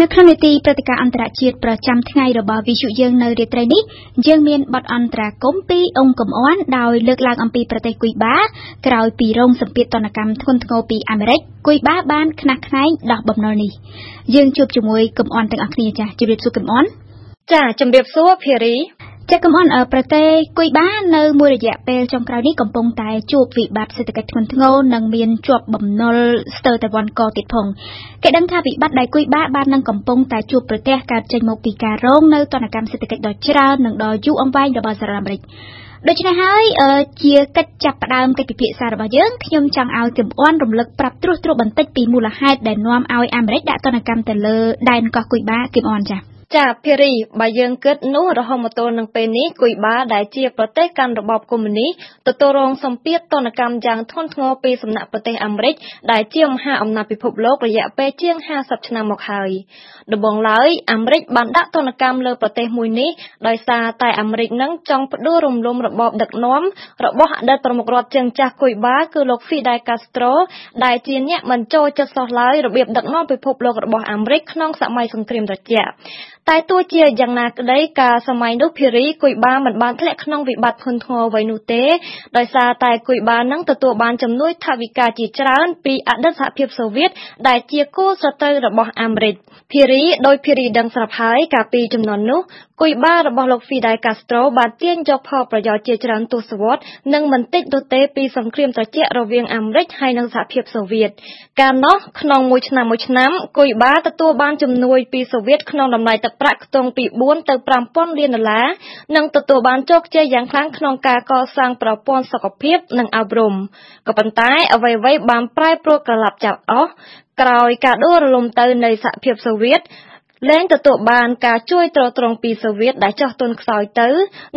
នៅក្នុងនីតិព្រឹត្តិការណ៍អន្តរជាតិប្រចាំថ្ងៃរបស់វិទ្យុយើងនៅរាត្រីនេះយើងមានបទអន្តរាគមពីអង្គកំអន់ដោយលើកឡើងអំពីប្រទេសគុយបាក្រោយពីរងសម្ពាធទណ្ឌកម្មធ្ងន់ធ្ងរពីអាមេរិកគុយបាបានខ្នះខ្នែងដោះបំណុលនេះយើងជួបជាមួយកំអន់ទាំងអស់គ្នាចាជម្រាបសួរកំអន់ចាជម្រាបសួរភារី ចាកំអនប្រទេសគុយបានៅមួយរយៈពេលចុងក្រោយនេះកំពុងតែជួបវិបត្តិសេដ្ឋកិច្ចធ្ងន់ធ្ងរនិងមានជាប់បំណុលស្ទើរតែវ័នកទៀតផងគេដឹងថាវិបត្តិដែលគុយបាបាននឹងកំពុងតែជួបប្រទះកើតចេញមកពីការរងនៅទណ្ឌកម្មសេដ្ឋកិច្ចដ៏ច្រើននិងដ៏យូរអង្វែងរបស់សហរដ្ឋអាមេរិកដូច្នេះហើយជាកិច្ចចាប់ផ្ដើមកិច្ចពិភាក្សារបស់យើងខ្ញុំចង់ឲ្យកំអន់រំលឹកប្រាប់ត្រួសត្រាបន្តិចពីមូលហេតុដែលនាំឲ្យអាមេរិកដាក់ទណ្ឌកម្មទៅលើដែនកោះគុយបាគឹមអន់ចា៎ ចាភារីបើយើងគិតនោះរហូតមកទល់នឹងពេលនេះគុយបាដែលជាប្រទេសកាន់របបកុម្មុយនីសទទួលរងសម្ពាធទណ្ឌកម្មយ៉ាងធ្ងន់ធ្ងរពីសំណាក់ប្រទេសអាមេរិកដែលជាមហាអំណាចពិភពលោករយៈពេលជាង50ឆ្នាំមកហើយដំបូងឡើយអាមេរិកបានដាក់ទណ្ឌកម្មលើប្រទេសមួយនេះដោយសារតែអាមេរិកនឹងចង់ផ្ដួលរំលំរបបដឹកនាំរបស់អតីតប្រមុខរដ្ឋជើងចាស់គុយបាគឺលោក Fidel Castro ដែលជាអ្នកមិនចូលចិត្តសោះឡើយរបៀបដឹកនាំពិភពលោករបស់អាមេរិកក្នុងសម័យសង្គ្រាមត្រជាក់តែទោះជាយ៉ាងណាក្តីកាលសម័យនោះភារីគុយបាមិនបានធ្លាក់ក្នុងវិបត្តិធ្ងន់ធ្ងរអ្វីនោះទេដោយសារតែគុយបានឹងទទួលបានជំនួយថវិកាជាច្រើនពីអតីតសហភាពសូវៀតដែលជាគូសត្រូវរបស់អាមេរិកភារីដោយភារីដឹងស្រាប់ហើយកាលពីចំនួននោះគុយបារបស់លោក Fidel Castro បានទាញយកផលប្រយោជន៍ជាច្រើនទសវត្សរ៍និងមិនតិចនោះទេពីសង្គ្រាមត្រជាក់រវាងអាមេរិកហើយនិងសហភាពសូវៀតកាលនោះក្នុងមួយឆ្នាំមួយឆ្នាំគុយបាទទួលបានជំនួយពីសូវៀតក្នុងតម្លៃទឹកប្រាក់ខ្ទង់ពី4ទៅ5000លានដុល្លារនិងទទួលបានជោគជ័យយ៉ាងខ្លាំងក្នុងការកសាងប្រព័ន្ធសុខភាពនិងអប់រំក៏ប៉ុន្តែអ្វីៗបានប្រែប្រួលក្រឡាប់ចាប់អស់ក្រោយការដួលរលំទៅនៃសហភាពសូវៀត លែងទទួលបានការជួយទ្រទ្រង់ពីសូវៀតដែលចុះទុនខ្សោយទៅ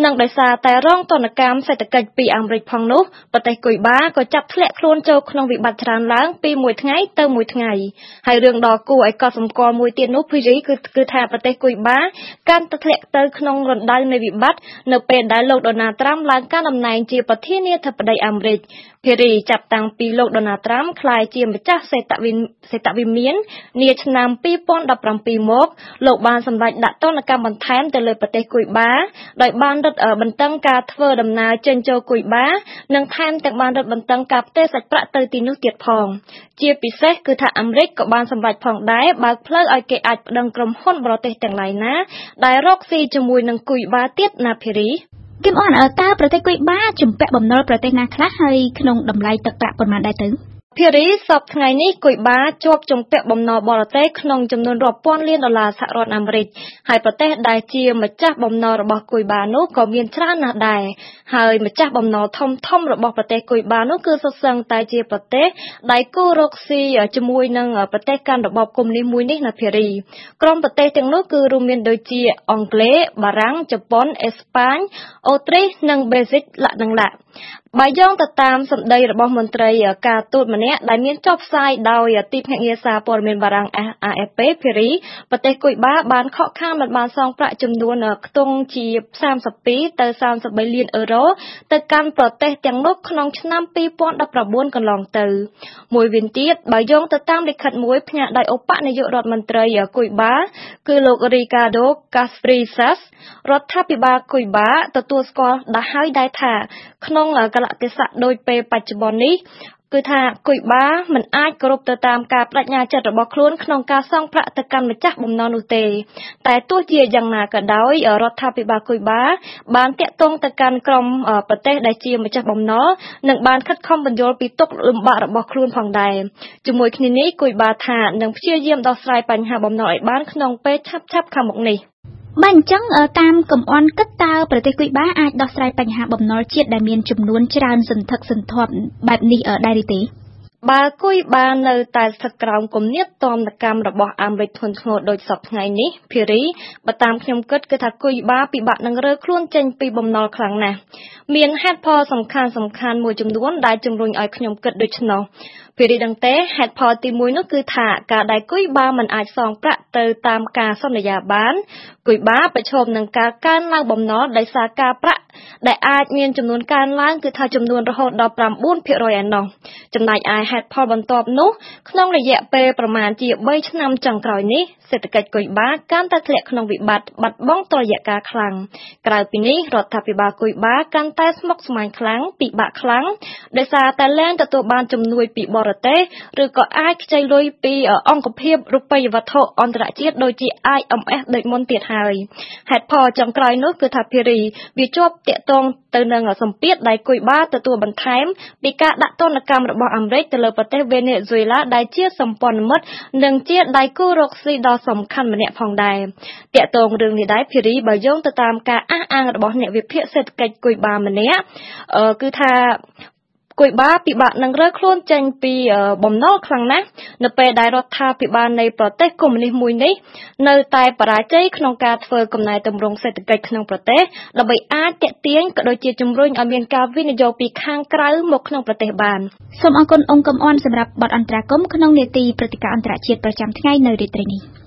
និងដោយសារតែរងទណ្ឌកម្មសេដ្ឋកិច្ចពីអាមេរិកផងនោះប្រទេសគុយបាក៏ចាប់ធ្លាក់ខ្លួនចូលក្នុងវិបត្តិច្រើនឡើងពីមួយថ្ងៃទៅមួយថ្ងៃហើយរឿងដ៏គួរឲ្យកត់សម្គាល់មួយទៀតនោះភីរីគឺគឺថាប្រទេសគុយបាកាន់តែធ្លាក់ទៅក្នុងរណ្ដៅនៃវិបត្តិនៅពេលដែលលោកដូណាល់ត្រាំឡើងកាន់តំណែងជាប្រធានាធិបតីអាមេរិកភារីចាប់តាំងពីលោកដូណាល់ត្រាំក្លាយជាម្ចាស់សេតវិសេតវិមាននាឆ្នាំ2017មកលោកបានសម្រេចដាក់ទណ្ឌកម្មបន្ថែមទៅលើប្រទេសគុយបាដោយបានរឹតបន្តឹងការធ្វើដំណើរចេញចូលគុយបា និងថែមទាំងបានរឹតបន្តឹងការផ្ទេរសាច់ប្រាក់ទៅទីនោះទៀតផង ជាពិសេសគឺថាអាមេរិកក៏បានសម្រេចផងដែរបើកផ្លូវឲ្យគេអាចប្តឹងក្រុមហ៊ុនបរទេសទាំងឡាយណា ដែលរកស៊ីជាមួយនឹងគុយបាទៀតណាភារីគឹមអនតើប្រទេសគុយបាជំពាក់បំណុលប្រទេសណាខ្លះហើយក្នុងតម្លៃទឹកប្រាក់ប៉ុន្មានដែរទៅ ភារីសពថ្ងៃនេះគុយបាជាប់ជំពាក់បំណុលបរទេសក្នុងចំនួនរាប់ពាន់លានដុល្លារសហរដ្ឋអាមេរិកហើយប្រទេសដែលជាម្ចាស់បំណុលរបស់គុយបានោះក៏មានច្រើនណាស់ដែរហើយម្ចាស់បំណុលធំធំរបស់ប្រទេសគុយបានោះគឺសុទ្ធសឹងតែជាប្រទេសដែលគូរកស៊ីជាមួយនឹងប្រទេសកាន់របបកុម្មុយនីសមួយនេះណាភារីក្រុមប្រទេសទាំងនោះគឺរួមមានដូចជាអង់គ្លេសបារាំងជប៉ុនអេស្ប៉ាញអូទ្រីសនិងប៊ែលហ្សិកលក្ខណៈបើយោងទៅតាមសម្ដីរបស់មន្ត្រីការទូតម្នាក់ដែលមានចុះផ្សាយដោយទីភ្នាក់ងារសារព័ត៌មានបារាំង AFP ភារីប្រទេសគុយបាបានខកខានមិនបានសងប្រាក់ចំនួនខ្ទង់ជា32ទៅ33លានអឺរ៉ូទៅកាន់ប្រទេសទាំងនោះក្នុងឆ្នាំ2019កន្លងទៅ មួយវិញទៀតបើយោងទៅតាមលិខិតមួយផ្ញើដោយឧបនាយករដ្ឋមន្ត្រីគុយបា គឺលោក Ricardo Casprices រដ្ឋាភិបាលគុយបាទទួលស្គាល់ដល់ហើយដែរថាក្នុងកលៈទេសៈដូចពេលបច្ចុប្បន្ននេះគឺថាគុយបាមិនអាចគោរពទៅតាមការបដិញ្ញាចិត្តរបស់ខ្លួនក្នុងការសងប្រាក់ទៅកាន់ម្ចាស់បំណុលនោះទេ តែទោះជាយ៉ាងណាក៏ដោយរដ្ឋាភិបាលគុយបា បានតាក់ទងទៅកាន់ក្រុមប្រទេសដែលជាម្ចាស់បំណុលនិងបានខិតខំបញ្យល់ពីទុកលំបាករបស់ខ្លួនផងដែរជាមួយគ្នានេះគុយបាថានឹងព្យាយាមដោះស្រាយបញ្ហាបំណុលឲ្យបានក្នុងពេលឆាប់ៗខាងមុខនេះ បើអញ្ចឹងតាមកំអន់គិតតើប្រទេសគុយបាអាចដោះស្រាយបញ្ហាបំណុលជាតិដែលមានចំនួនច្រើនសន្ធឹកសន្ធាប់បែបនេះដែរឬទេបើគុយបានៅតែស្ថិតក្រោមគំនាបទណ្ឌកម្មរបស់អាមេរិកធ្ងន់ធ្ងរដូចសពថ្ងៃនេះភារីបើតាមខ្ញុំគិតគឺថាគុយបាពិបាកនឹងរើខ្លួនចេញពីបំណុលខ្លាំងណាស់មានហេតុផលសំខាន់សំខាន់មួយចំនួនដែលជំរុញឲ្យខ្ញុំគិតដូច្នោះ ភារីដឹងទេហេតុផលទី1នោះគឺថាការដែលគុយបាមិនអាចសងប្រាក់ទៅតាមការសន្យាបានគុយបាប្រឈមនឹងការកើនឡើងបំណុលដោយសារការប្រាក់ដែលអាចមានចំនួនកើនឡើងគឺថាចំនួនរហូតដល់9%ឯណោះចំណែកឯហេតុផលបន្ទាប់នោះក្នុងរយៈពេលប្រមាណជា3ឆ្នាំចុងក្រោយនេះសេដ្ឋកិច្ចគុយបាកាន់តែធ្លាក់ក្នុងវិបត្តិបាត់បង់តុល្យការខ្លាំងក្រៅពីនេះរដ្ឋាភិបាលគុយបាកាន់តែស្មុគស្មាញខ្លាំងពិបាកខ្លាំងដោយសារតែលែងទទួលបានជំនួយពីបរទេសឬក៏អាចខ្ចីលុយពីអង្គភាពរូបិយវត្ថុអន្តរជាតិដូចជា IMF ដូចមុនទៀតហើយហេតុផលចុងក្រោយនោះគឺថាភារីវាជាប់តាក់ទងទៅនឹងសម្ពាធដែលគុយបាទទួលបន្ថែមពីការដាក់ទណ្ឌកម្មរបស់អាមេរិកទៅលើប្រទេសវេណេស៊ុយឡាដែលជាសម្ព័ន្ធមិត្តនិងជាដៃគូរកស៊ីដ៏សំខាន់ម្នាក់ផងដែរតាក់ទងរឿងនេះដែរភារីបើយោងទៅតាមការអះអាងរបស់អ្នកវិភាគសេដ្ឋកិច្ចគុយបាម្នាក់គឺថា គួយបាពិបាកនឹងរើខ្លួនចេញពីបំណុលខ្លាំងណាស់នៅពេលដែលរដ្ឋាភិបាលនៃប្រទេសកុម្មុយនីសមួយនេះនៅតែបរាជ័យក្នុងការធ្វើកំណែទម្រង់សេដ្ឋកិច្ចក្នុងប្រទេសដើម្បីអាចទាក់ទាញក៏ដូចជាជំរុញឲ្យមានការវិនិយោគពីខាងក្រៅមកក្នុងប្រទេសបានសូមអរគុណអង្គកំអន់សម្រាប់បទអន្តរាគមន៍ក្នុងនេតិព្រឹត្តិការណ៍អន្តរជាតិប្រចាំថ្ងៃនៅរាត្រីនេះ